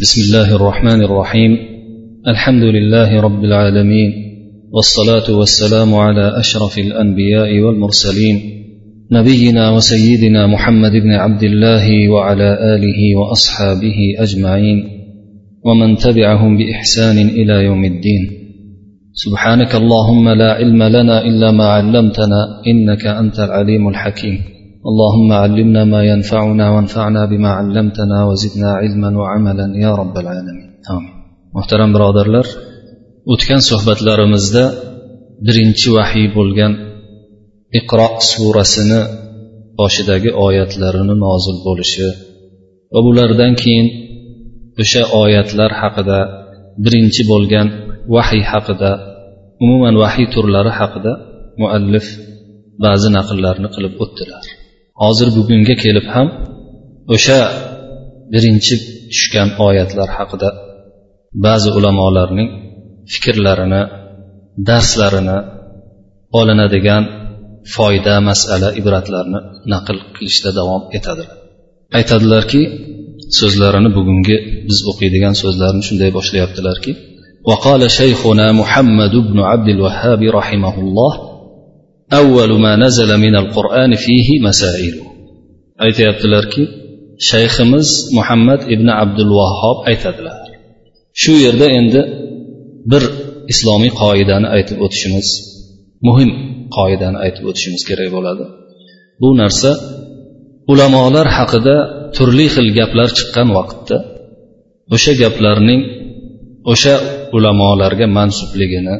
بسم الله الرحمن الرحيم. الحمد لله رب العالمين والصلاة والسلام على أشرف الأنبياء والمرسلين نبينا وسيدنا محمد بن عبد الله وعلى آله وأصحابه أجمعين ومن تبعهم بإحسان إلى يوم الدين. سبحانك اللهم لا علم لنا إلا ما علمتنا إنك أنت العليم الحكيم. اللهم علمنا ما ينفعنا وانفعنا بما علمتنا وزدنا علما وعملا يا رب العالمين آمين muhtaram birodarlar o'tgan suhbatlarimizda birinchi vahiy bo'lgan iqro surasini boshidagi oyatlarini nozil bo'lishi va bulardan keyin o'sha oyatlar haqida birinchi bo'lgan vahiy haqida umuman vahiy turlari haqida muallif ba'zi naqllarni qilib o'tdilar hozir bugunga kelib ham o'sha birinchi tushgan oyatlar haqida ba'zi ulamolarning fikrlarini darslarini olinadigan foyda masala ibratlarni naql qilishda davom etadilar aytadilarki so'zlarini bugungi biz o'qiydigan so'zlarni shunday boshlayaptilarki وقال شيخنا محمد بن عبد الوهاب رحمه الله أول ما نزل من القرآن فيه مسائل aytyaptilarki shayximiz muhammad ibn abdul vahhob aytadilar shu yerda endi bir islomiy qoidani aytib o'tishimiz muhim qoidani aytib o'tishimiz kerak bo'ladi bu narsa ulamolar haqida turli xil gaplar chiqqan vaqtda o'sha gaplarning o'sha ulamolarga mansubligini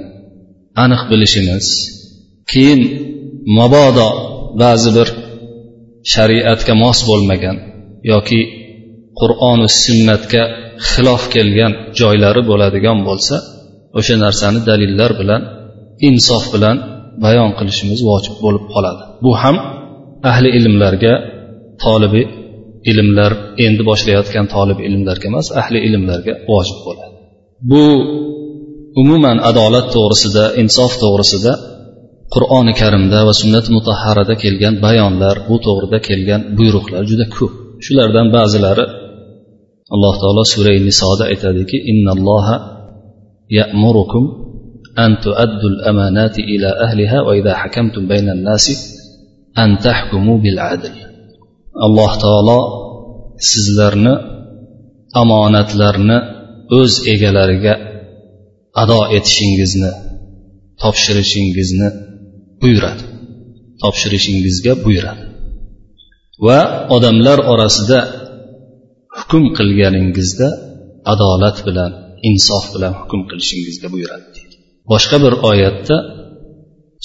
aniq bilishimiz keyin mabodo ba'zi bir shariatga mos bo'lmagan yoki qur'oni sunnatga xilof kelgan joylari bo'ladigan bo'lsa o'sha narsani dalillar bilan insof bilan bayon qilishimiz vojib bo'lib qoladi. Bu ham ahli ilmlarga tolibi ilmlar endi boshlayotgan tolib ilmlarga emas ahli ilmlarga vojib bo'ladi. Bu umuman adolat to'g'risida insof to'g'risida qur'oni karimda va sunnat mutahharada kelgan bayonlar bu to'g'rida kelgan buyruqlar juda ko'p. Shulardan ba'zilari alloh taolo surai nisoda aytadiki innalloha ya'murukum an tuaddu al-amanati ila ahliha va idha hakamtum baynan nasi an tahkumu bil adl alloh taolo sizlarni omonatlarni o'z egalariga ado etishingizni topshirishingizni buyuradi topshirishingizga buyuradi va odamlar orasida hukm qilganingizda adolat bilan insof bilan hukm qilishingizga buyuradi deydi boshqa bir oyatda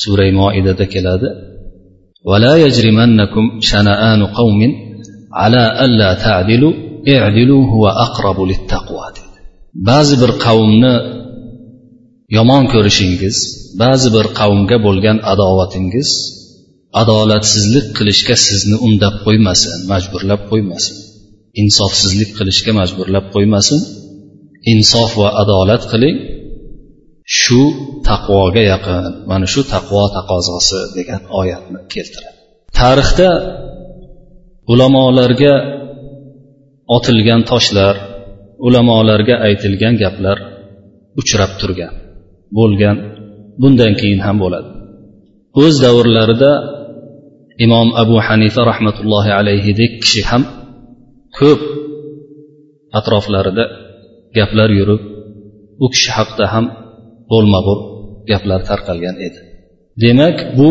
suray moidada keladi ولا يجرمنكم شنآن قوم على ألا تعدلوا اعدلوا هو أقرب للتقوى ba'zi bir qavmni yomon ko'rishingiz ba'zi bir qavmga bo'lgan adovatingiz adolatsizlik qilishga sizni undab qo'ymasin majburlab qo'ymasin. Insofsizlik qilishga majburlab qo'ymasin. Insof va adolat qiling. Shu taqvoga yaqin mana shu taqvo taqozosi degan oyatni keltiradi. Tarixda ulamolarga otilgan toshlar ulamolarga aytilgan gaplar uchrab turgan. Bo'lgan bundan keyin ham bo'ladi. O'z davrlarida imom abu hanifa rahmatullohi alayhidek kishi ham ko'p atroflarida gaplar yurib u kishi haqida ham bo'lma bo'l gaplar tarqalgan edi. Demak bu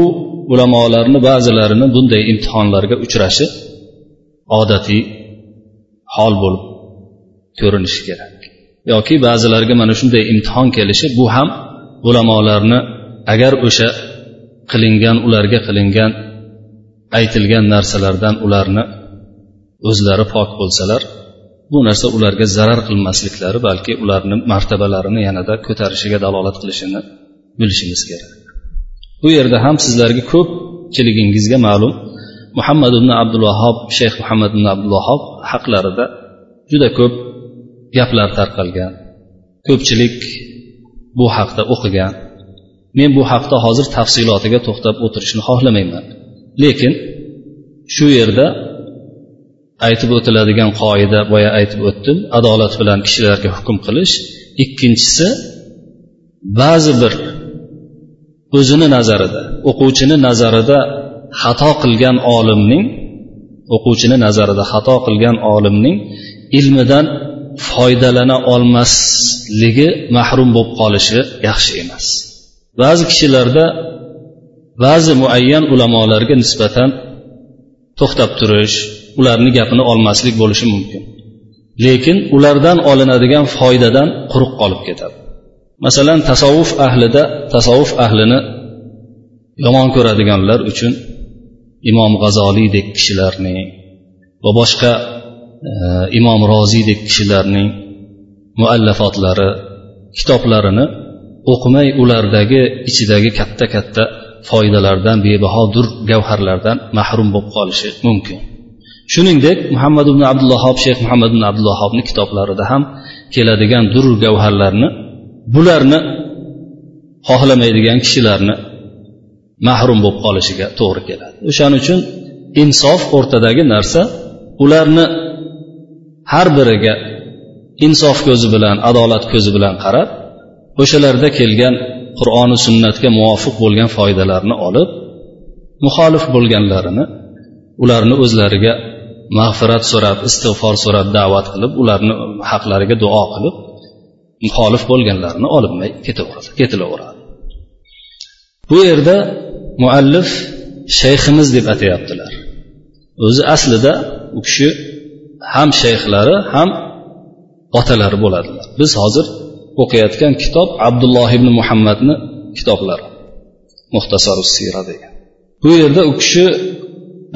ulamolarni ba'zilarini bunday imtihonlarga uchrashi odatiy hol bo'lib ko'rinishi kerak. Yoki ba'zilarga mana shunday imtihon kelishi bu ham ulamolarni agar o'sha qilingan ularga qilingan aytilgan narsalardan ularni o'zlari pok bo'lsalar bu narsa ularga zarar qilmasliklari balki ularni martabalarini yanada ko'tarishiga dalolat qilishini bilishimiz kerak. Bu yerda ham sizlarga ko'pchiligingizga ma'lum muhammad ibn abdulvahob shayx muhammad ibn abdulvahob haqlarida juda ko'p gaplar tarqalgan. Ko'pchilik bu haqda o'qigan men bu haqda hozir tafsilotiga to'xtab o'tirishni xohlamayman. Lekin shu yerda aytib o'tiladigan qoida boya aytib o'tdim adolat bilan kishilarga hukm qilish. Ikkinchisi ba'zi bir o'zini nazarida o'quvchini nazarida xato qilgan olimning o'quvchini nazarida xato qilgan olimning ilmidan foydalana olmasligi mahrum bo'lib qolishi yaxshi emas. Ba'zi kishilarda ba'zi muayyan ulamolarga nisbatan to'xtab turish ularni gapini olmaslik bo'lishi mumkin. Lekin ulardan olinadigan foydadan quruq qolib ketadi. Masalan tasavvuf ahlida tasavvuf ahlini yomon ko'radiganlar uchun imom g'azoliydek kishilarni va boshqa imom roziydek kishilarning muallafotlari kitoblarini o'qimay ulardagi ichidagi katta katta foydalardan bebahodur gavharlardan mahrum bo'lib qolishi mumkin. Shuningdek muhammad ibn abdullohob shayx muhammad ibn abdullohobni kitoblarida ham keladigan dur gavharlarni bularni xohlamaydigan kishilarni mahrum bo'lib qolishiga to'g'ri keladi. O'shaning uchun insof o'rtadagi narsa ularni har biriga insof ko'zi bilan adolat ko'zi bilan qarab o'shalarda kelgan qur'oni sunnatga muvofiq bo'lgan foydalarni olib muxolif bo'lganlarini ularni o'zlariga mag'firat so'rab istig'for so'rab da'vat qilib ularni haqlariga duo qilib muxolif bo'lganlarini olinmay ketaveradi ketilaveradi. Bu yerda muallif shayximiz deb atayaptilar. O'zi aslida u kishi ham shayxlari ham otalari bo'ladilar biz hozir o'qiyotgan kitob abdulloh ibn muhammadni kitoblari muxtasaru sira degan. Bu yerda u kishi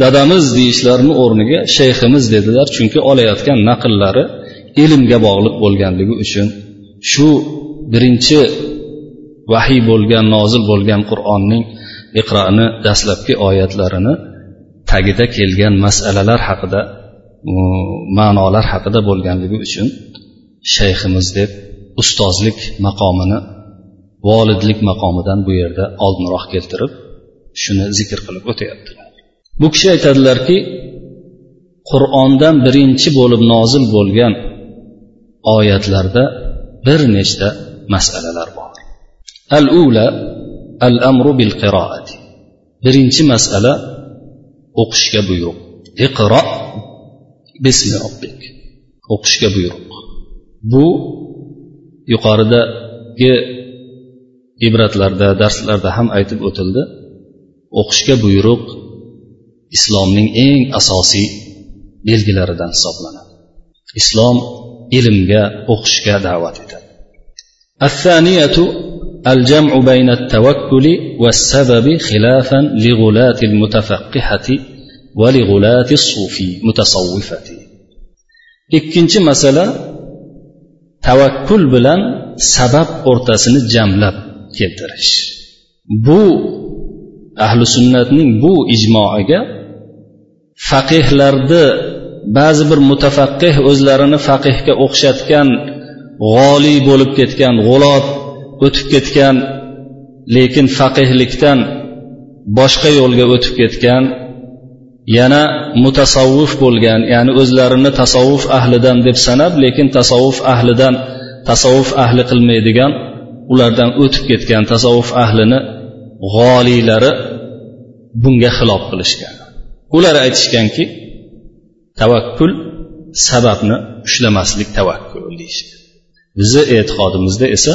dadamiz deyishlarini o'rniga shayximiz dedilar. Chunki olayotgan naqllari ilmga bog'liq bo'lganligi uchun shu birinchi vahiy bo'lgan nozil bo'lgan qur'onning iqroni dastlabki oyatlarini tagida kelgan masalalar haqida ma'nolar haqida bo'lganligi uchun shayximiz deb ustozlik maqomini volidlik maqomidan bu yerda oldinroq keltirib shuni zikr qilib o'tyaptilar. Bu kishi aytadilarki qur'ondan birinchi bo'lib nozil bo'lgan oyatlarda bir nechta masalalar bor. Al ula al amru bil qiroati birinchi masala o'qishga buyruq. Iqro bismi robbik o'qishga buyruq bu yuqoridagi ibratlarda darslarda ham aytib o'tildi o'qishga buyruq islomning eng asosiy belgilaridan hisoblanadi islom ilmga o'qishga da'vat etadi الثانية الجمع بين التوكل والسبب خلافا لغلاة المتفقهة ولغلاة الصوفي متصوفة ikkinchi masala tavakkul bilan sabab o'rtasini jamlab keltirish. Bu ahli sunnatning bu ijmoiga faqihlarni ba'zi bir mutafaqqih o'zlarini faqihga o'xshatgan g'oliy bo'lib ketgan g'ulot o'tib ketgan lekin faqihlikdan boshqa yo'lga o'tib ketgan yana mutasavvuf bo'lgan ya'ni o'zlarini tasavvuf ahlidan deb sanab lekin tasavvuf ahlidan tasavvuf ahli qilmaydigan ulardan o'tib ketgan tasavvuf ahlini g'oliylari bunga xilof qilishgan. Ular aytishganki tavakkul sababni ushlamaslik tavakkul deyishgan bizni e'tiqodimizda esa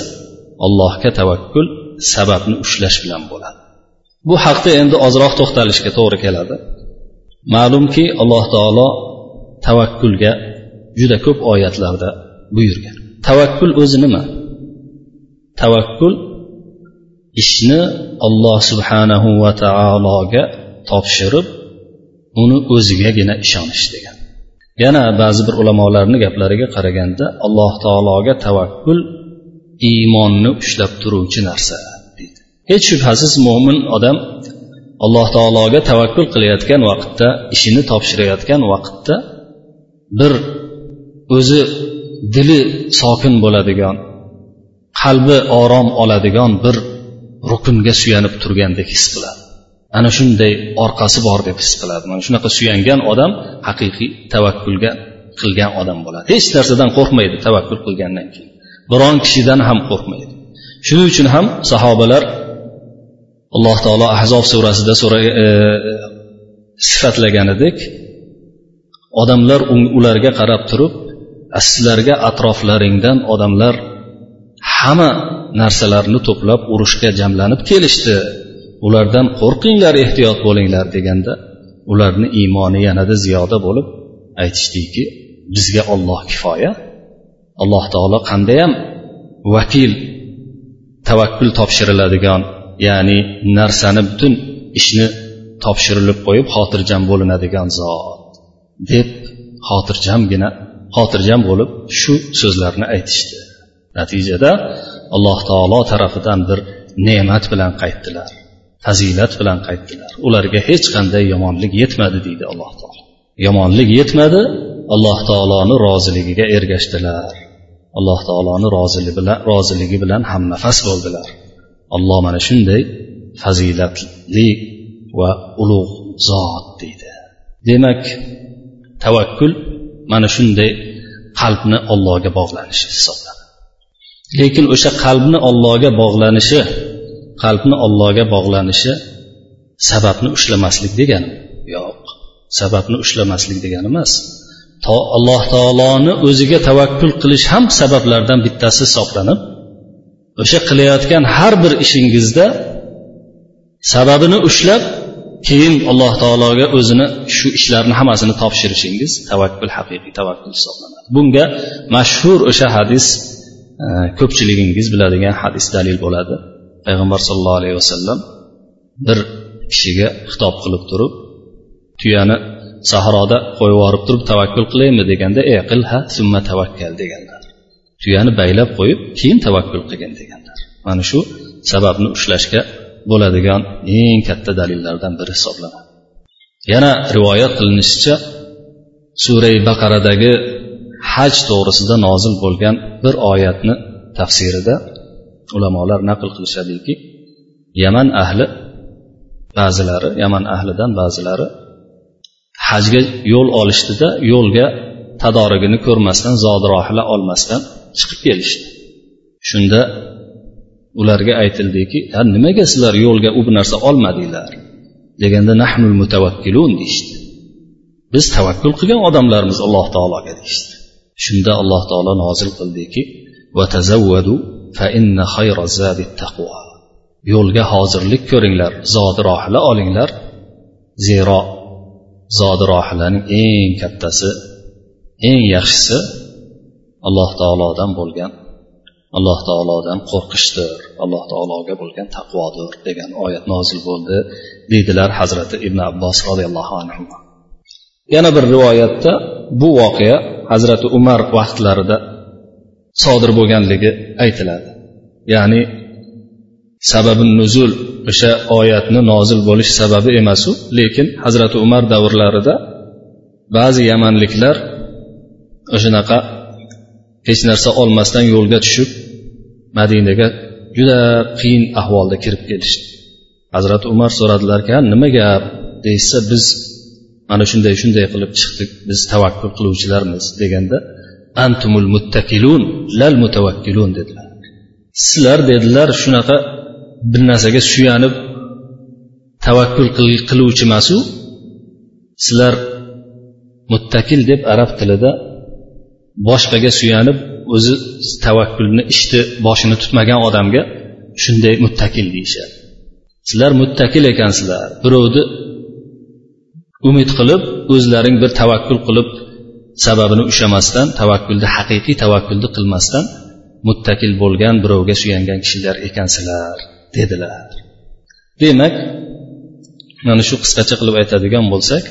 allohga tavakkul sababni ushlash bilan bo'ladi. Bu haqda endi ozroq to'xtalishga to'g'ri keladi. Ma'lumki alloh taolo tavakkulga juda ko'p oyatlarda buyurgan. Tavakkul o'zi nima? Tavakkul ishni alloh subhanahu va taologa topshirib uni o'zigagina ishonish degan. Yana ba'zi bir ulamolarni gaplariga qaraganda alloh taologa tavakkul iymonni ushlab turuvchi narsa deydi. Hech shubhasiz mo'min odam alloh taologa tavakkul qilayotgan vaqtda ishini topshirayotgan vaqtda bir o'zi dili sokin bo'ladigan qalbi orom oladigan bir rukunga suyanib turgandek his qiladi. Ana shunday orqasi bor deb his qiladi. Mana shunaqa suyangan odam haqiqiy tavakkulga qilgan odam bo'ladi. Hech narsadan qo'rqmaydi tavakkul qilgandan keyin. Biron kishidan ham qo'rqmaydi. Shuning uchun ham sahobalar alloh taolo ahzob surasida e, sifatlagan edik odamlar ularga qarab turib sizlarga atroflaringdan odamlar hamma narsalarni to'plab urushga jamlanib kelishdi. Ulardan qo'rqinglar ehtiyot bo'linglar deganda ularni iymoni yanada ziyoda bo'lib aytishdiki bizga olloh kifoya. Alloh taolo qandayyam vakil tavakkul topshiriladigan ya'ni narsani butun ishni topshirilib qo'yib xotirjam bo'linadigan zot deb xotirjamgina xotirjam bo'lib shu so'zlarni aytishdi. Natijada alloh taolo tarafidan bir ne'mat bilan qaytdilar fazilat bilan qaytdilar. Ularga hech qanday yomonlik yetmadi deydi alloh taolo. Yomonlik yetmadi alloh taoloni roziligiga ergashdilar. Alloh taoloni roziligi bilan roziligi bilan hamnafas bo'ldilar. Alloh mana shunday fazilatli va ulug' zot deydi. Demak tavakkul mana shunday qalbni ollohga bog'lanishi hisoblanadi. Lekin o'sha qalbni ollohga bog'lanishi qalbni ollohga bog'lanishi sababni ushlamaslik degani yo'q. Sababni ushlamaslik degani emas. To alloh taoloni o'ziga tavakkul qilish ham sabablardan bittasi hisoblanib o'sha qilayotgan har bir ishingizda sababini ushlab keyin alloh taologa o'zini shu ishlarni hammasini topshirishingiz tavakkul haqiqiy tavakkul hisoblanadi. Bunga mashhur o'sha hadis e, ko'pchiligingiz biladigan hadis dalil bo'ladi. Payg'ambar sollallohu alayhi vasallam bir kishiga xitob qilib turib tuyani sahroda qo'yib yuborib turib tavakkul qilaymi? deganda e qilha summa tavakkal deganlar. Tuyani baylab qo'yib keyin tavakkul qilgin deganlar. Mana shu sababni ushlashga bo'ladigan eng katta dalillardan biri hisoblanadi. Yana rivoyat qilinishicha surai baqaradagi haj to'g'risida nozil bo'lgan bir oyatni tafsirida ulamolar naql qilishadiki yaman ahli ba'zilari yaman ahlidan ba'zilari hajga yo'l olishdida yo'lga tadorigini ko'rmasdan zodirohila olmasdan chiqib kelishdi. Shunda ularga aytildiki nimaga sizlar yo'lga u narsa olmadinglar? deganda nahnul mutavakkilun deyishdi. Biz tavakkul qilgan odamlarmiz alloh taologa deyishdi. Shunda alloh taolo nozil qildiki yo'lga hozirlik ko'ringlar zodi rohila olinglar zero zodi rohilaning eng kattasi eng yaxshisi alloh taolodan bo'lgan alloh taolodan qo'rqishdir alloh taologa bo'lgan taqvodir degan oyat nozil bo'ldi deydilar hazrati ibn abbos roziyallohu anhu. Yana bir rivoyatda bu voqea hazrati umar vaqtlarida sodir bo'lganligi aytiladi. Ya'ni sababi nuzul o'sha oyatni nozil bo'lish sababi emasu lekin hazrati umar davrlarida ba'zi yamanliklar o'shanaqa hech narsa olmasdan yo'lga tushib madinaga juda qiyin ahvolda kirib kelishdi hazrati umar so'radilarki nima gap? deyishsa biz mana shunday shunday qilib chiqdik. Biz tavakkul qiluvchilarmiz deganda antumul muttakilun lal mutavakkilun dedilar. Sizlar dedilar shunaqa bir narsaga suyanib tavakkul qiluvchi emasu sizlar muttakil deb arab tilida boshqaga suyanib o'zi tavakkulni ishni boshini tutmagan odamga shunday muttakil deyishadi. Sizlar muttakil ekansizlar. Birovni umid qilib o'zlaring bir tavakkul qilib sababini ushlamasdan tavakkulni haqiqiy tavakkulni qilmasdan muttakil bo'lgan birovga suyangan kishilar ekansizlar dedilar. Demak mana shu qisqacha qilib aytadigan bo'lsak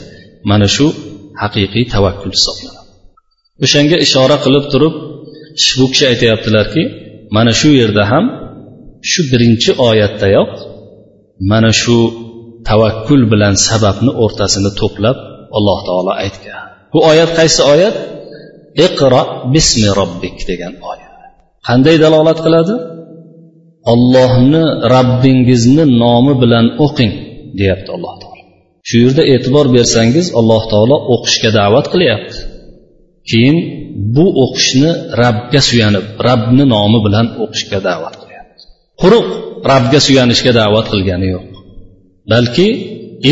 mana shu haqiqiy tavakkul hisoblanadi. O'shanga ishora qilib turib bu kishi aytyaptilarki mana shu yerda ham shu birinchi oyatdayoq mana shu tavakkul bilan sababni o'rtasini to'plab alloh taolo aytgan. Bu oyat qaysi oyat? Iqro bismi robbik degan oyat. Qanday dalolat qiladi? Ollohni rabbingizni nomi bilan o'qing deyapti alloh taolo. Shu yerda e'tibor bersangiz alloh taolo o'qishga da'vat qilyapti. keyin bu o'qishni rabbga suyanib rabbni nomi bilan o'qishga da'vat qilyapti quruq rabbga suyanishga da'vat qilgani yo'q balki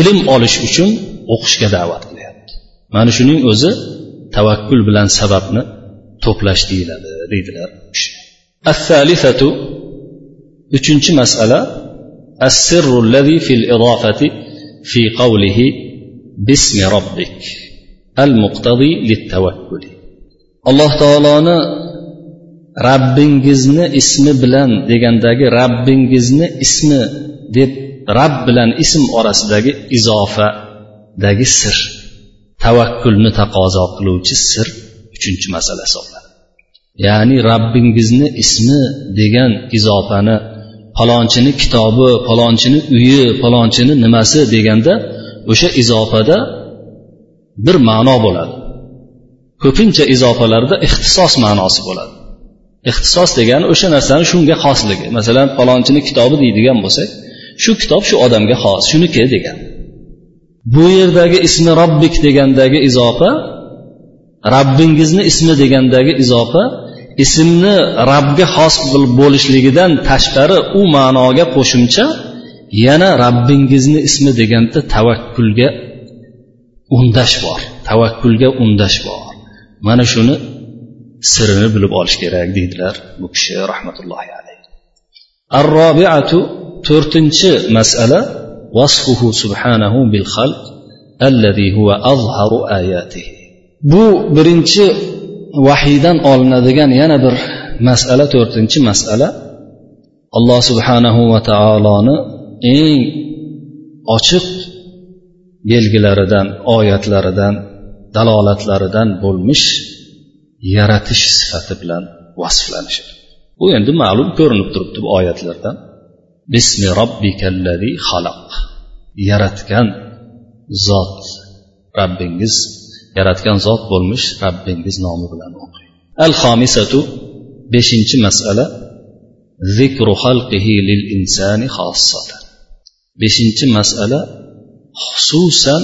ilm olish uchun o'qishga da'vat qilyapti mana shuning o'zi tavakkul bilan sababni to'plash deyiladi deydilar uchinchi masala السر الذي في الإضافة في قوله باسم ربك al muqtadi littavakkul alloh taoloni rabbingizni ismi bilan degandagi rabbingizni ismi deb rabb bilan ism orasidagi izofadagi sir tavakkulni taqozo qiluvchi sir uchinchi masala hisoblanadi. Ya'ni rabbingizni ismi degan izofani palonchini kitobi palonchini uyi palonchini nimasi deganda o'sha izofada bir ma'no bo'ladi. Ko'pincha izofalarda ixtisos ma'nosi bo'ladi. Ixtisos degani o'sha narsani shunga xosligi. Masalan palonchini kitobi deydigan bo'lsak shu kitob shu odamga xos shuniki degan. Bu yerdagi ismi robbik degandagi izofa rabbingizni ismi degandagi izofa ismni rabbga xos bo'lishligidan tashqari u ma'noga qo'shimcha yana rabbingizni ismi deganda tavakkulga undash bor. Tavakkulga undash bor. Mana shuni sirini bilib olish kerak deydilar bu kishi rahmatullohi alayhi arrobiatu to'rtinchi masala vasfuhu subhanahu bil xalq alladhi huwa azharu ayatihi. Bu birinchi vahiydan olinadigan yana bir masala to'rtinchi masala. Alloh subhanahu va taoloni eng ochiq belgilaridan oyatlaridan dalolatlaridan bo'lmish yaratish sifati bilan vasflanishi bu endi ma'lum ko'rinib turibdi bu oyatlardan. Bismi robbikallazi xalaq. Yaratgan zot. Rabbingiz yaratgan zot bo'lmish rabbingiz nomi bilan o'qing. Al xomisatu beshinchi masala. Zikru xalqihi lil insani xossatan beshinchi masala. Xususan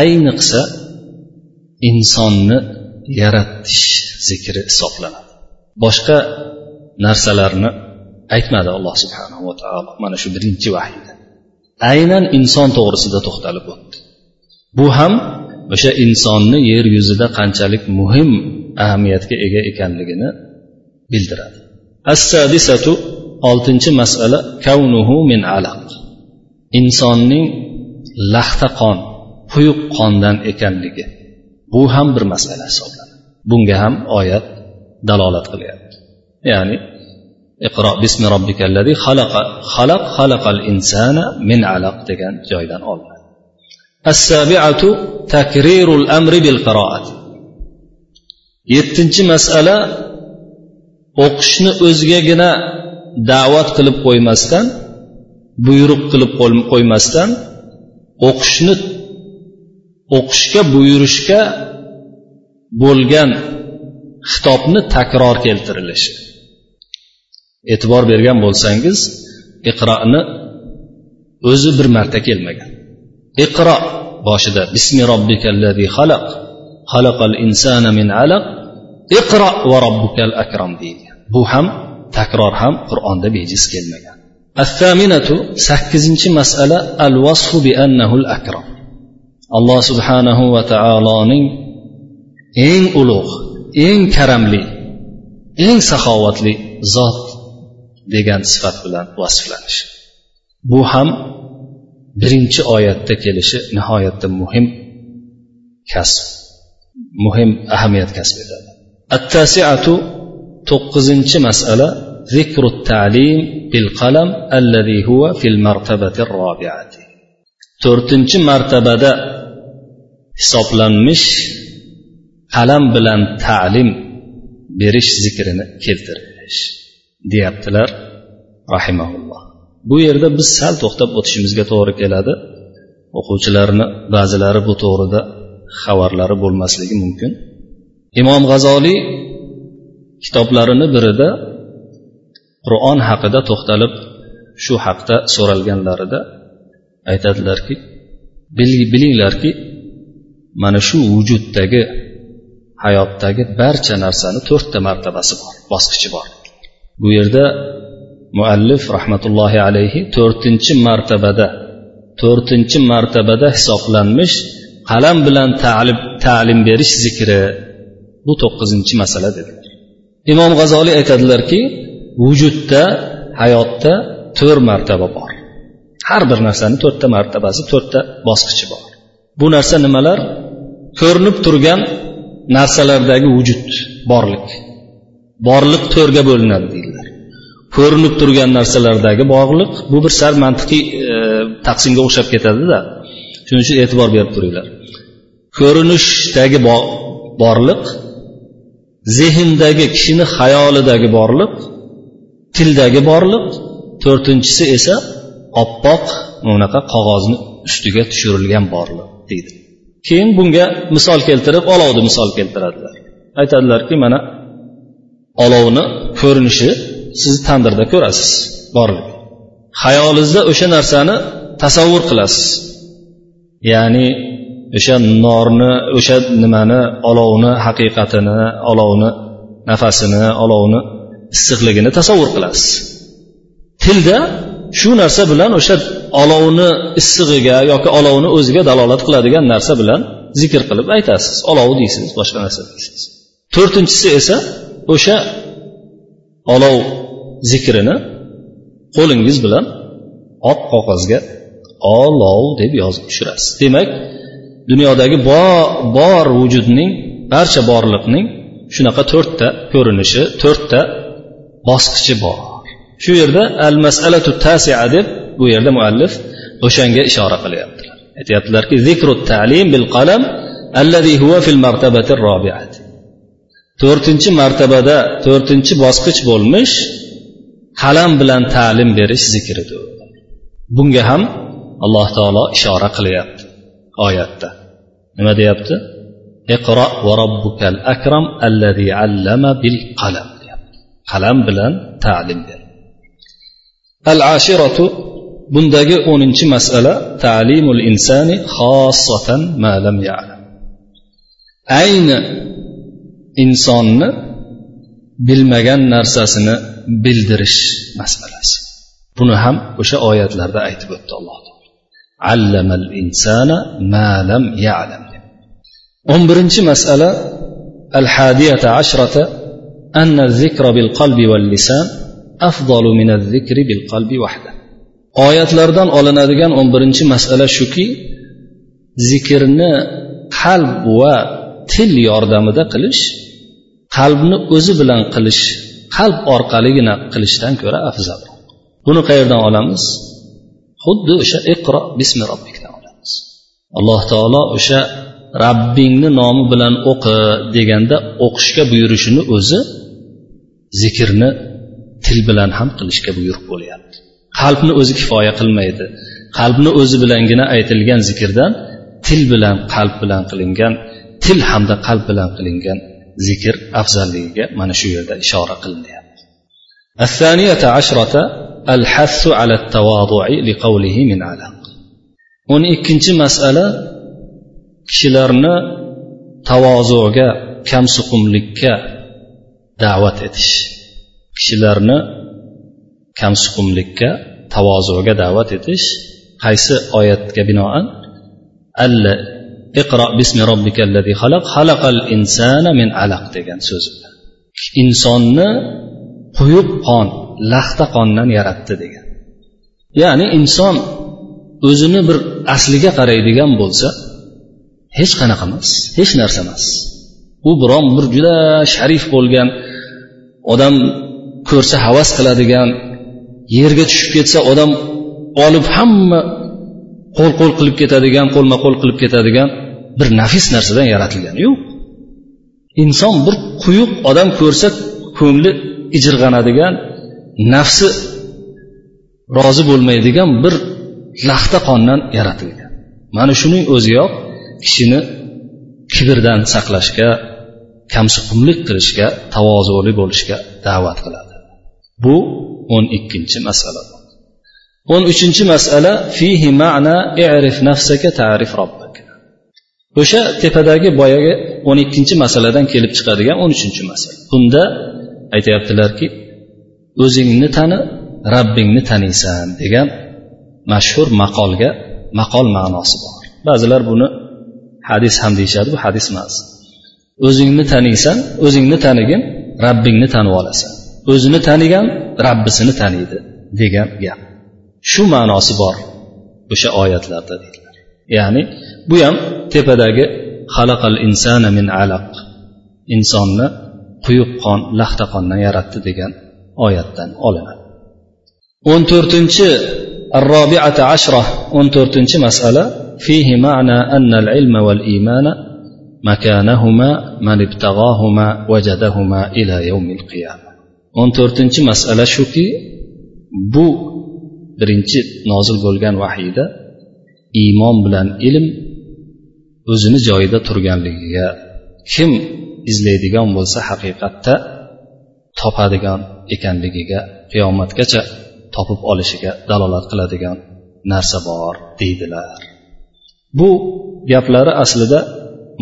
ayniqsa insonni yaratish zikri hisoblanadi. Boshqa narsalarni aytmadi alloh subhanahu va taolo. Mana shu birinchi vahiyda. Aynan inson to'g'risida to'xtalib o'tdi. Bu ham o'sha insonni yer yuzida qanchalik muhim ahamiyatga ega ekanligini bildiradi. Assadisatu oltinchi masala kavnuhu min alaq. Insonning laxta qon quyuq qondan ekanligi. Bu ham bir masala hisoblanadi. Bunga ham oyat dalolat qilyapti. Ya'ni iqro bismi robbikallazi xalaqa xalaq xalaqal insana min alaq degan joydan olinadi. Assabiatu takrirul amri bil qiroat yettinchi masala o'qishni o'zigagina da'vat qilib qo'ymasdan buyruq qilib qo'ymasdan o'qishni o'qishga buyurishga bo'lgan xitobni takror keltirilishi. E'tibor bergan bo'lsangiz iqroni o'zi bir marta kelmagan. Iqro boshida bismi robbikallazi xalaq xalaqal insana min alaq iqro va robbukal akram deydi. Bu ham takror ham qur'onda bejiz kelmagan. الثامنة sakkizinchi masala al vasfu bi annahu al akram alloh subhanahu va taoloning eng ulug' eng karamli eng saxovatli zot degan sifat bilan vasflanish bu ham birinchi oyatda kelishi nihoyatda muhim kasb muhim ahamiyat kasb etadi attasiatu to'qqizinchi masala ذكر التعليم بالقلم الذي هو في المرتبة الرابعة to'rtinchi martabada hisoblanmish qalam bilan ta'lim berish zikrini keltirish deyaptilar rahimaulloh bu yerda biz sal to'xtab o'tishimizga to'g'ri keladi o'quvchilarni ba'zilari bu to'g'rida xabarlari bo'lmasligi mumkin imom g'azoliy kitoblarini birida qur'on haqida to'xtalib shu haqda so'ralganlarida aytadilarki bilinglarki mana shu vujuddagi hayotdagi barcha narsani to'rtta martabasi bor bosqichi bor. Bu yerda muallif rahmatullohi alayhi to'rtinchi martabada to'rtinchi martabada hisoblanmish qalam bilan ta'lim ta'lim berish zikri bu to'qqizinchi masala dedilar imom g'azoliy aytadilarki vujudda hayotda to'rt martaba bor. Har bir narsani to'rtta martabasi to'rtta bosqichi bor. Bu narsa nimalar? Ko'rinib turgan narsalardagi vujud borlik. Borliq to'rga bo'linadi deydilar. Ko'rinib turgan narsalardagi bog'liq bu bir sal mantiqiy e, taqsimga o'xshab ketadida. Shuning uchun e'tibor berib turinglar. Ko'rinishdagi borliq zehndagi kishini xayolidagi borliq tildagi borliq to'rtinchisi esa oppoq bunaqa qog'ozni ustiga tushirilgan borliq deydi. Keyin bunga misol keltirib olovni misol keltiradilar. Aytadilarki mana olovni ko'rinishi siz tandirda ko'rasiz borlik xayolingizda o'sha narsani tasavvur qilasiz. Ya'ni o'sha norni o'sha nimani olovni haqiqatini olovni nafasini olovni issiqligini tasavvur qilasiz. Tilda shu narsa bilan o'sha olovni issig'iga yoki olovni o'ziga dalolat qiladigan narsa bilan zikr qilib aytasiz. Olov deysiz boshqa narsa deysiz. To'rtinchisi esa o'sha olov zikrini qo'lingiz bilan oq qog'ozga olov deb yozib tushirasiz. Demak dunyodagi bor vujudning barcha borliqning shunaqa to'rtta ko'rinishi to'rtta bosqichi bor. Shu yerda al masalatu tasia deb bu yerda muallif o'shanga ishora qilyaptilar. Aytyaptilarki zikru talim bil qalam allazi huwa fil martabati robiati to'rtinchi martabada to'rtinchi bosqich bo'lmish qalam bilan ta'lim berish zikridir. Bunga ham alloh taolo ishora qilyapti oyatda. Nima deyapti? Iqro va robbukal akram allazi allama bil qalam. Qalam bilan ta'lim ber. Al ashiratu bundagi o'ninchi masala ta'limul insani xossatan ma lam ya'lam. Ayni insonni bilmagan narsasini bildirish masalasi. Buni ham o'sha oyatlarda aytib o'tdi alloh allamal insana ma lam ya'lam. O'n birinchi masala al hadiyata ashrata أن zikra bil qalbi val lisan الذكر min zikri bil qalbi oyatlardan olinadigan o'n birinchi masala shuki zikrni qalb va til yordamida qilish qalbni o'zi bilan qilish qalb orqaligina qilishdan ko'ra afzal buni qayerdan olamiz xuddi o'sha iqro bismi robbikdan olamiz alloh taolo o'sha rabbingni nomi bilan o'qi deganda o'qishga buyurishini o'zi zikrni til bilan ham qilishga buyruq bo'lyapti qalbni o'zi kifoya qilmaydi qalbni o'zi bilangina aytilgan zikrdan til bilan qalb bilan qilingan til hamda qalb bilan qilingan zikr afzalligiga mana shu yerda ishora qilinyapti الثانية عشرة الحث على التواضع لقوله من علق o'n ikkinchi masala kishilarni tavozuga kamsuqumlikka da'vat etish. Kishilarni kamsuqumlikka tavozuga da'vat etish qaysi oyatga binoan? Alla iqro bismi robbikallazi xalaq xalaqal insana min alaq degan so'z. Insonni quyuq qon laxta qondan yaratdi degan. Ya'ni inson o'zini bir asliga qaraydigan bo'lsa hech qanaqa emas hech narsa emas. U biron bir juda sharif bo'lgan odam ko'rsa havas qiladigan yerga tushib ketsa odam olib hamma qo'l qo'l qilib ketadigan qo'lma qo'l qilib ketadigan bir nafis narsadan yaratilgan yo'q. Inson bir quyuq odam ko'rsa ko'ngli ijirg'anadigan nafsi rozi bo'lmaydigan bir laxta qondan yaratilgan. Mana shuning o'ziyoq kishini kibrdan saqlashga kamsuqumlik qilishga tavozuli bo'lishga da'vat qiladi. Bu o'n ikkinchi masala. o'n uchinchi masala fihi ma'na i'rif nafsaka ta'rif robbak o'sha tepadagi boyagi o'n ikkinchi masaladan kelib chiqadigan o'n uchinchi masala. Bunda aytyaptilarki o'zingni tani rabbingni taniysan degan mashhur maqolga maqol ma'nosi bor. Ba'zilar buni hadis ham deyishadi bu hadis emas o'zingni taniysan o'zingni tanigin rabbingni tanib olasan o'zini tanigan rabbisini taniydi degan gap shu ma'nosi bor o'sha oyatlarda deydilar ya'ni bu ham tepadagi xalaqal insana min alaq insonni quyuq qon laxta qondan yaratdi degan oyatdan olinadi o'n to'rtinchi الرابعة عشرة o'n to'rtinchi masala فيه معنى أن العلم والإيمان makanahuma man ibtag'ahuma vajadahuma ila yawmil qiyama o'n to'rtinchi masala shuki bu birinchi nozil bo'lgan vahiyda iymon bilan ilm o'zini joyida turganligiga kim izlaydigan bo'lsa haqiqatda topadigan ekanligiga qiyomatgacha topib olishiga dalolat qiladigan narsa bor deydilar. Bu gaplari aslida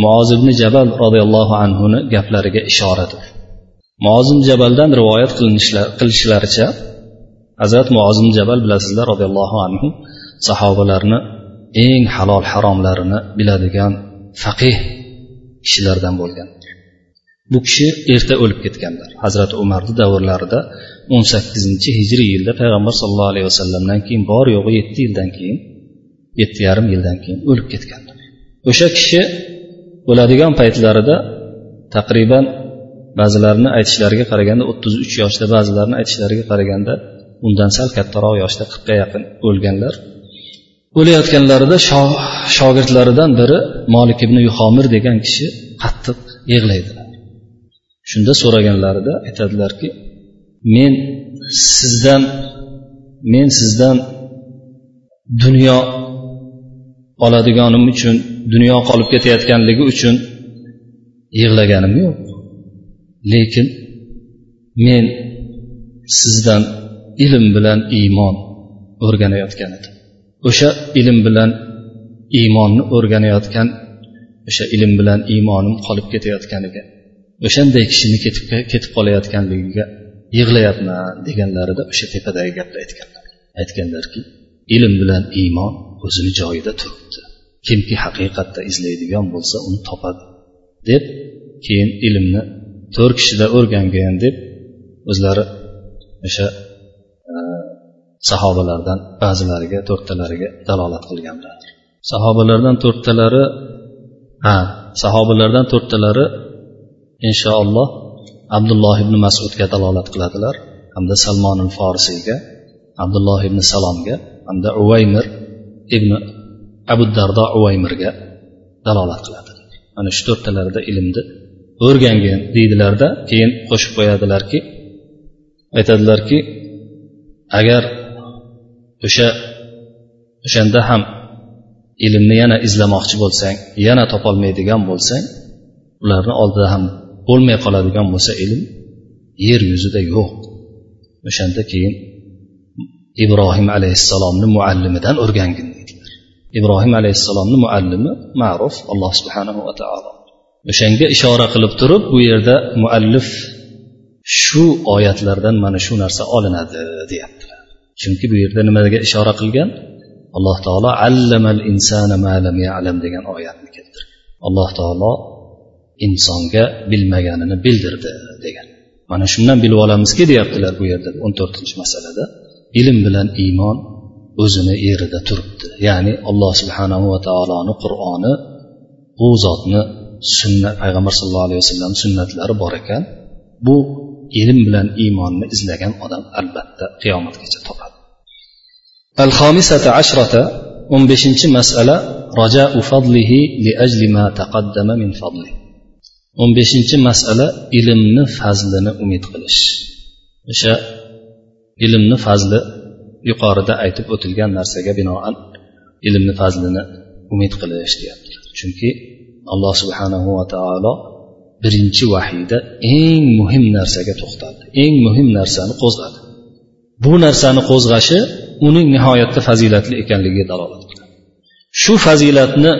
muoz ibn jabal roziyallohu anhuni gaplariga ishoradir muozim ibn jabaldan rivoyat qilishlaricha hazrat muozim ibn jabal bilasizlar roziyallohu anhu sahobalarni eng halol haromlarini biladigan faqih kishilardan bo'lgan. Bu kishi erta o'lib ketganlar. Hazrati umarni davrlarida o'n sakkizinchi hijriy yilda payg'ambar sallallohu alayhi vasallamdan keyin bor yo'g'i yetti yildan keyin yetti yarim yildan keyin o'lib ketganlar. O'sha kishi o'ladigan paytlarida taqriban ba'zilarini aytishlariga qaraganda o'ttiz uch yoshda ba'zilarini aytishlariga qaraganda undan sal kattaroq yoshda qirqqa yaqin o'lganlar. O'layotganlarida shogirdlaridan biri molik ibn yuhomir degan kishi qattiq yig'laydilar shunda so'raganlarida aytadilarki men sizdan men sizdan dunyo oladiganim uchun dunyo qolib ketayotganligi uchun yig'laganim yo'q. Lekin men sizdan ilm bilan iymon o'rganayotgan edim. O'sha ilm bilan iymonni o'rganayotgan o'sha ilm bilan iymonim qolib ketayotganiga o'shanday kishini ketib ketib qolayotganligiga yig'layapman deganlarida o'sha tepadagi gapni aytganlar aytganlarki ilm bilan iymon o'zini joyida turibdi. Kimki haqiqatda izlaydigan bo'lsa uni topadi deb keyin ilmni to'rt kishida o'rgangan deb o'zlari o'sha e, sahobalardan ba'zilariga to'rttalariga dalolat qilganlar sahobalardan to'rttalari ha sahobalardan to'rttalari inshaalloh abdulloh ibn masudga dalolat qiladilar. Hamda salmon forisiyga abdulloh ibn salomga hamda uvaymir ibn abu dardo uvaymirga dalolat qiladi. Mana shu to'rttalarida ilmni o'rgangan deydilarda keyin qo'shib qo'yadilarki aytadilarki agar o'sha o'shanda ham ilmni yana izlamoqchi bo'lsang yana topolmaydigan bo'lsang ularni oldida ham bo'lmay qoladigan bo'lsa ilm yer yuzida yo'q. O'shanda keyin ibrohim alayhissalomni muallimidan o'rgangin deydilar ibrohim alayhissalomni muallimi ma'ruf alloh subhanahu va taolo. O'shanga ishora qilib turib bu yerda muallif shu oyatlardan mana shu narsa olinadi deyaptilar. Chunki bu yerda nimaga ishora qilgan? Alloh taolo allamal insana ma lam ya'lam degan oyatni keltirgan alloh taolo insonga bilmaganini bildirdi degan. Mana shundan bilib olamizki deyaptilar bu yerda o'n to'rtinchi masalada. Ilm bilan iymon o'zini yerida turibdi. Ya'ni alloh subhanahu va taoloni qur'oni u zotni sunnat payg'ambar sallallohu alayhi vasallam sunnatlari bor ekan. Bu ilm bilan iymonni izlagan odam albatta qiyomatgacha topadi. Al xomisata ashrata o'n beshinchi masala rajau fadlihi li ajli ma taqaddama min fadli. o'n beshinchi masala ilmni fazlini umid qilish. O'sha ilmni fazli yuqorida aytib o'tilgan narsaga binoan ilmni fazlini umid qilish deyaptilar chunki alloh subhanahu va taolo birinchi vahiyda eng muhim narsaga to'xtaldi eng muhim narsani qo'zg'adi bu narsani qo'zg'ashi uning nihoyatda fazilatli ekanligiga dalolat qiladi shu fazilatni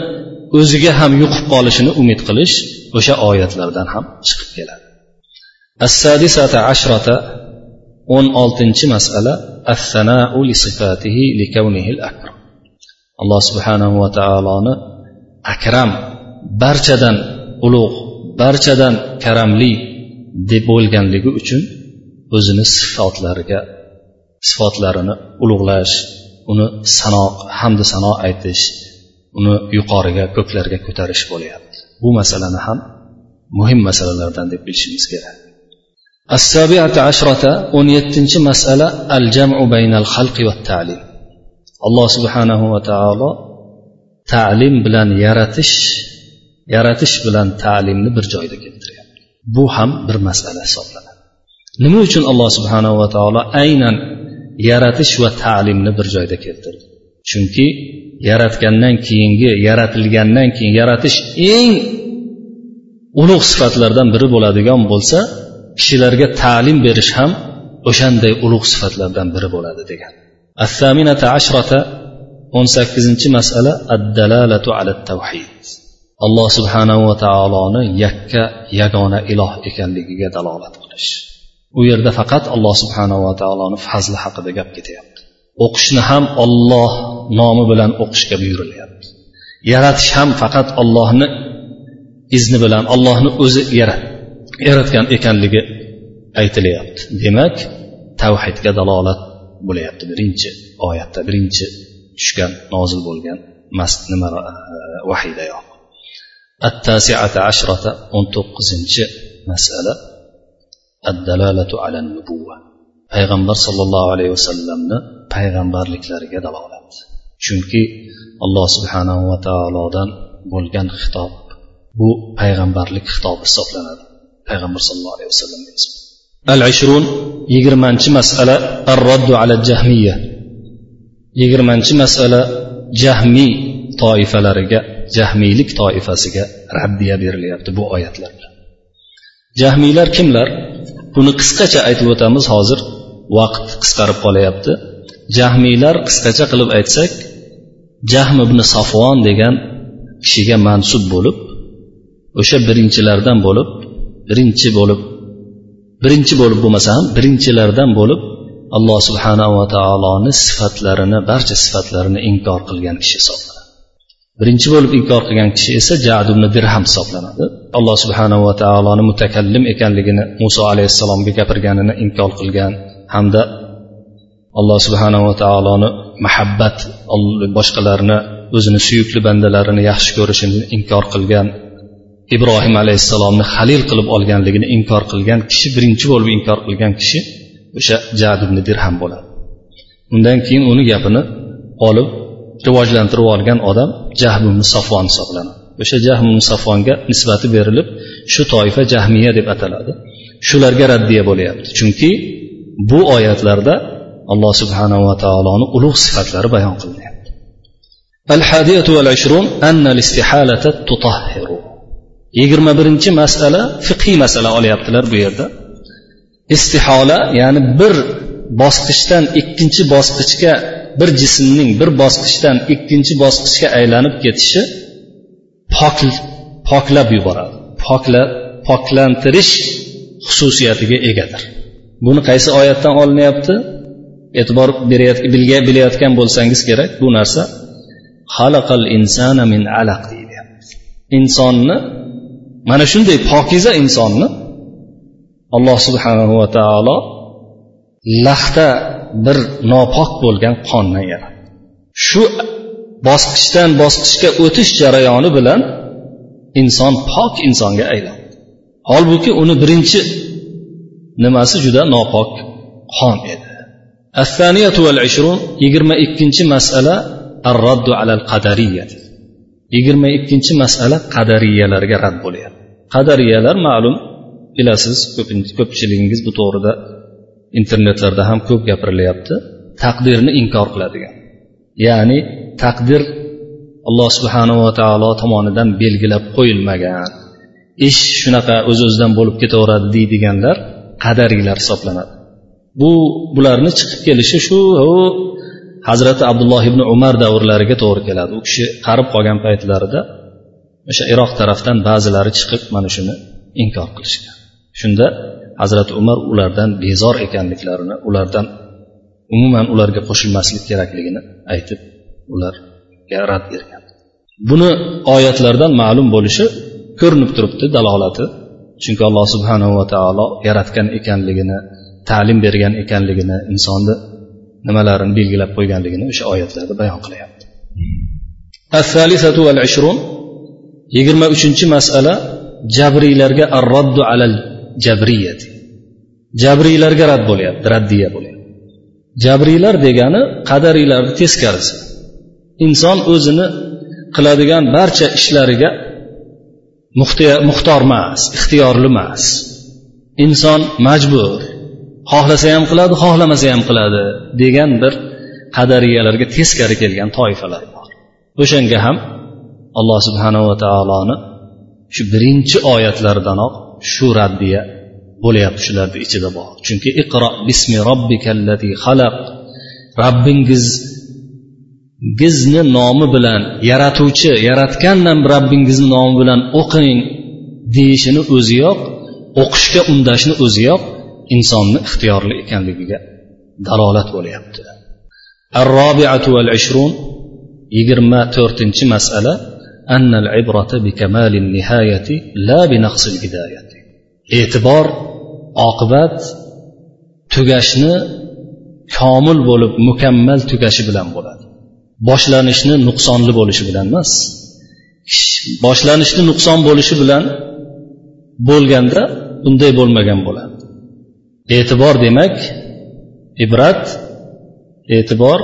o'ziga ham yuqib qolishini umid qilish o'sha oyatlardan ham chiqib keladi السادسة عشرة o'n oltinchi masala assanau sifatihi li akram. Alloh subhanahu va taoloni akram barchadan ulug' barchadan karamli deb bo'lganligi uchun o'zini sifatlariga sifatlarini ulug'lash uni sano hamdu sano aytish uni yuqoriga ko'klarga ko'tarish bo'lyapti. Bu masalani ham muhim masalalardan deb bilishimiz kerak. السابعة عشرة أن يتنش مسألة الجمع بين الخلق والتعليم الله سبحانه وتعالى تعليم بلان يرتش يرتش بلان تعليم bir joyda keltiryapti bu ham bir masala hisoblanadi nima uchun alloh subhanava taolo aynan yaratish va ta'limni bir joyda keltirdi chunki yaratgandan keyingi yaratilgandan keyin yaratish eng ulug' sifatlardan biri bo'ladigan bo'lsa kishilarga ta'lim berish ham o'shanday ulug' sifatlardan biri bo'ladi degan. Assaminata ashrata o'n sakkizinchi masala addalalatu ala tavhid alloh subhanahu va taoloni yakka yagona iloh ekanligiga dalolat qilish. U yerda faqat alloh subhanava va taoloni fazli haqida gap ketyapti. O'qishni ham olloh nomi bilan o'qishga buyurilyapti. Yaratish ham faqat ollohni izni bilan ollohni o'zi yaratgan ekanligi aytilyapti demak tavhidga dalolat bo'lyapti birinchi oyatda birinchi tushgan nozil bo'lgan nima vahiydayoq التاسعة عشرة o'n to'qqizinchi masala addalalatu ala nubuva payg'ambar sollallohu alayhi vasallamni payg'ambarliklariga dalolat chunki alloh subhanahu va taolodan bo'lgan xitob bu payg'ambarlik xitobi hisoblanadi Payg'ambar sallallohu alayhi vasallam al ashrun yigirmanchi masala ar roddu ala jahmiya yigirmanchi masala jahmiy toifalariga jahmiylik toifasiga raddiya berilyapti bu oyatlar jahmiylar kimlar? Buni qisqacha aytib o'tamiz hozir vaqt qisqarib qolyapti. Jahmiylar qisqacha qilib aytsak jahm ibn safvon degan kishiga mansub bo'lib o'sha birinchilardan bo'lib birinchi bo'lib birinchi bo'lib bo'lmasa ham birinchilardan bo'lib alloh subhanava taoloni sifatlarini barcha sifatlarini inkor qilgan kishi hisoblanadi. Birinchi bo'lib inkor qilgan kishi esa jad ibn dirham hisoblanadi. Alloh subhanava taoloni mutakallim ekanligini muso alayhissalomga gapirganini inkor qilgan hamda alloh subhanava taoloni muhabbat boshqalarni o'zini suyukli bandalarini yaxshi ko'rishini inkor qilgan ibrohim alayhissalomni halil qilib olganligini inkor qilgan kishi birinchi bo'lib inkor qilgan kishi o'sha jad ibn dirham bo'ladi undan keyin uni gapini olib rivojlantirib olgan odam jahm ibn safvon hisoblanadi o'sha jahm ibn safvonga nisbati berilib shu toifa jahmiya deb ataladi shularga raddiya bo'lyapti chunki bu oyatlarda alloh subhanava taoloni ulug' sifatlari bayon qilinyapti الحادية والعشرون أن الاستحالة تطهر yigirma birinchi masala fiqiy masala olyaptilar bu yerda. Istihola ya'ni bir bosqichdan ikkinchi bosqichga bir jismning bir bosqichdan ikkinchi bosqichga aylanib ketishi pok poklab yuboradi. Pokla poklantirish xususiyatiga egadir. Buni qaysi oyatdan olinyapti? E'tibor bilayotgan bo'lsangiz kerak bu narsa. Xalaqal insana min alaq deyilyapti insonni mana shunday pokiza insonni alloh subhanahu va taolo lahta bir nopok bo'lgan qondan yaratdi. Shu bosqichdan bosqichga o'tish jarayoni bilan inson pok insonga aylandi. Holbuki uni birinchi nimasi juda nopok qon edi. Yigirma ikkinchi masala ar raddu alal qadariya yigirma ikkinchi masala qadariyalarga rad bo'lyapti. Qadariyalar ma'lum bilasiz ko'pchiligingiz bu to'g'rida internetlarda ham ko'p gapirilyapti. Taqdirni inkor qiladigan. Ya'ni taqdir alloh subhanava taolo tomonidan belgilab qo'yilmagan. Ish shunaqa o'z öz o'zidan bo'lib ketaveradi deydiganlar qadariylar hisoblanadi. Bu bularni chiqib kelishi shu hazrati abdulloh ibn umar davrlariga to'g'ri keladi. U kishi qarib qolgan paytlarida o'sha iroq tarafdan ba'zilari chiqib mana shuni inkor qilishgan. Shunda hazrati umar ulardan bezor ekanliklarini ulardan umuman ularga qo'shilmaslik kerakligini aytib ularga rad bergan. Buni oyatlardan ma'lum bo'lishi ko'rinib turibdi dalolati. Chunki alloh subhanava taolo yaratgan ekanligini ta'lim bergan ekanligini insonni nimalarini belgilab qo'yganligini o'sha oyatlarda bayon qilyapti. Yigirma uchinchi masala jabriylarga arroddu alal jabriyati. Jabriylarga rad bo'lyapti raddiya bo'lyapti. Jabriylar degani qadariylarni teskarisi. Inson o'zini qiladigan barcha ishlariga muxtor emas ixtiyorli emas. Inson majbur xohlasa ham qiladi xohlamasa ham qiladi degan bir qadariyalarga teskari kelgan toifalar bor. O'shanga ham alloh subhanava taoloni shu birinchi oyatlaridanoq shu raddiya bo'lyapti shularni ichida bor. Chunki iqro bismi robbikallati xalaq robbingiz gizni nomi bilan yaratuvchi yaratgandan robbingizni nomi bilan o'qing deyishini o'ziyoq o'qishga undashni o'ziyoq insonni ixtiyorli ekanligiga dalolat bo'lyapti الرابعة والعشرون يجرما تورتنشي مسألة أن العبرة بكمال النهاية لا بنقص البداية e'tibor oqibat tugashni komil bo'lib mukammal tugashi bilan bo'ladi boshlanishni nuqsonli bo'lishi bilan emas boshlanishni nuqson bo'lishi bilan bo'lganda unday bo'lmagan bo'ladi E'tibor demak ibrat e'tibor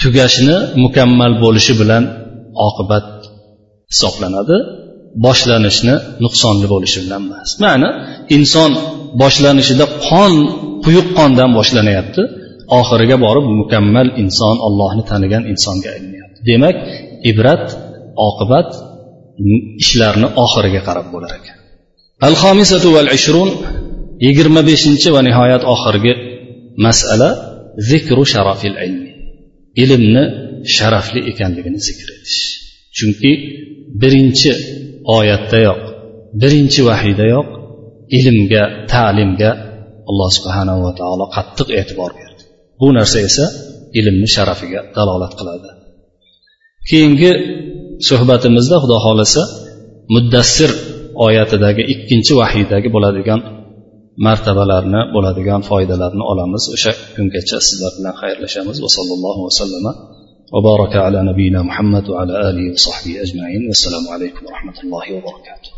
tugashini mukammal bo'lishi bilan oqibat hisoblanadi. Boshlanishni nuqsonli bo'lishi bilan emas ma'ni inson boshlanishida qon quyuq qondan boshlanyapti. Oxiriga borib mukammal inson ollohni tanigan insonga aylanyapti demak ibrat oqibat ishlarni oxiriga qarab bo'lar ekan. Al xomisatu val ishrun yigirma beshinchi va nihoyat oxirgi masala zikru sharafil ilmi ilmni sharafli ekanligini zikr etish. Chunki birinchi oyatdayoq birinchi vahiydayoq ilmga ta'limga alloh subhanava taolo qattiq e'tibor berdi. Bu narsa esa ilmni sharafiga dalolat qiladi. Keyingi suhbatimizda xudo xohlasa muddassir oyatidagi ikkinchi vahiydagi bo'ladigan martabalarni bo'ladigan foydalarni olamiz o'sha kungacha sizlar bilan xayrlashamiz va sallallohu vasallama وبارك على نبينا محمد وعلى آله وصحبه أجمعين والسلام عليكم ورحمة الله وبركاته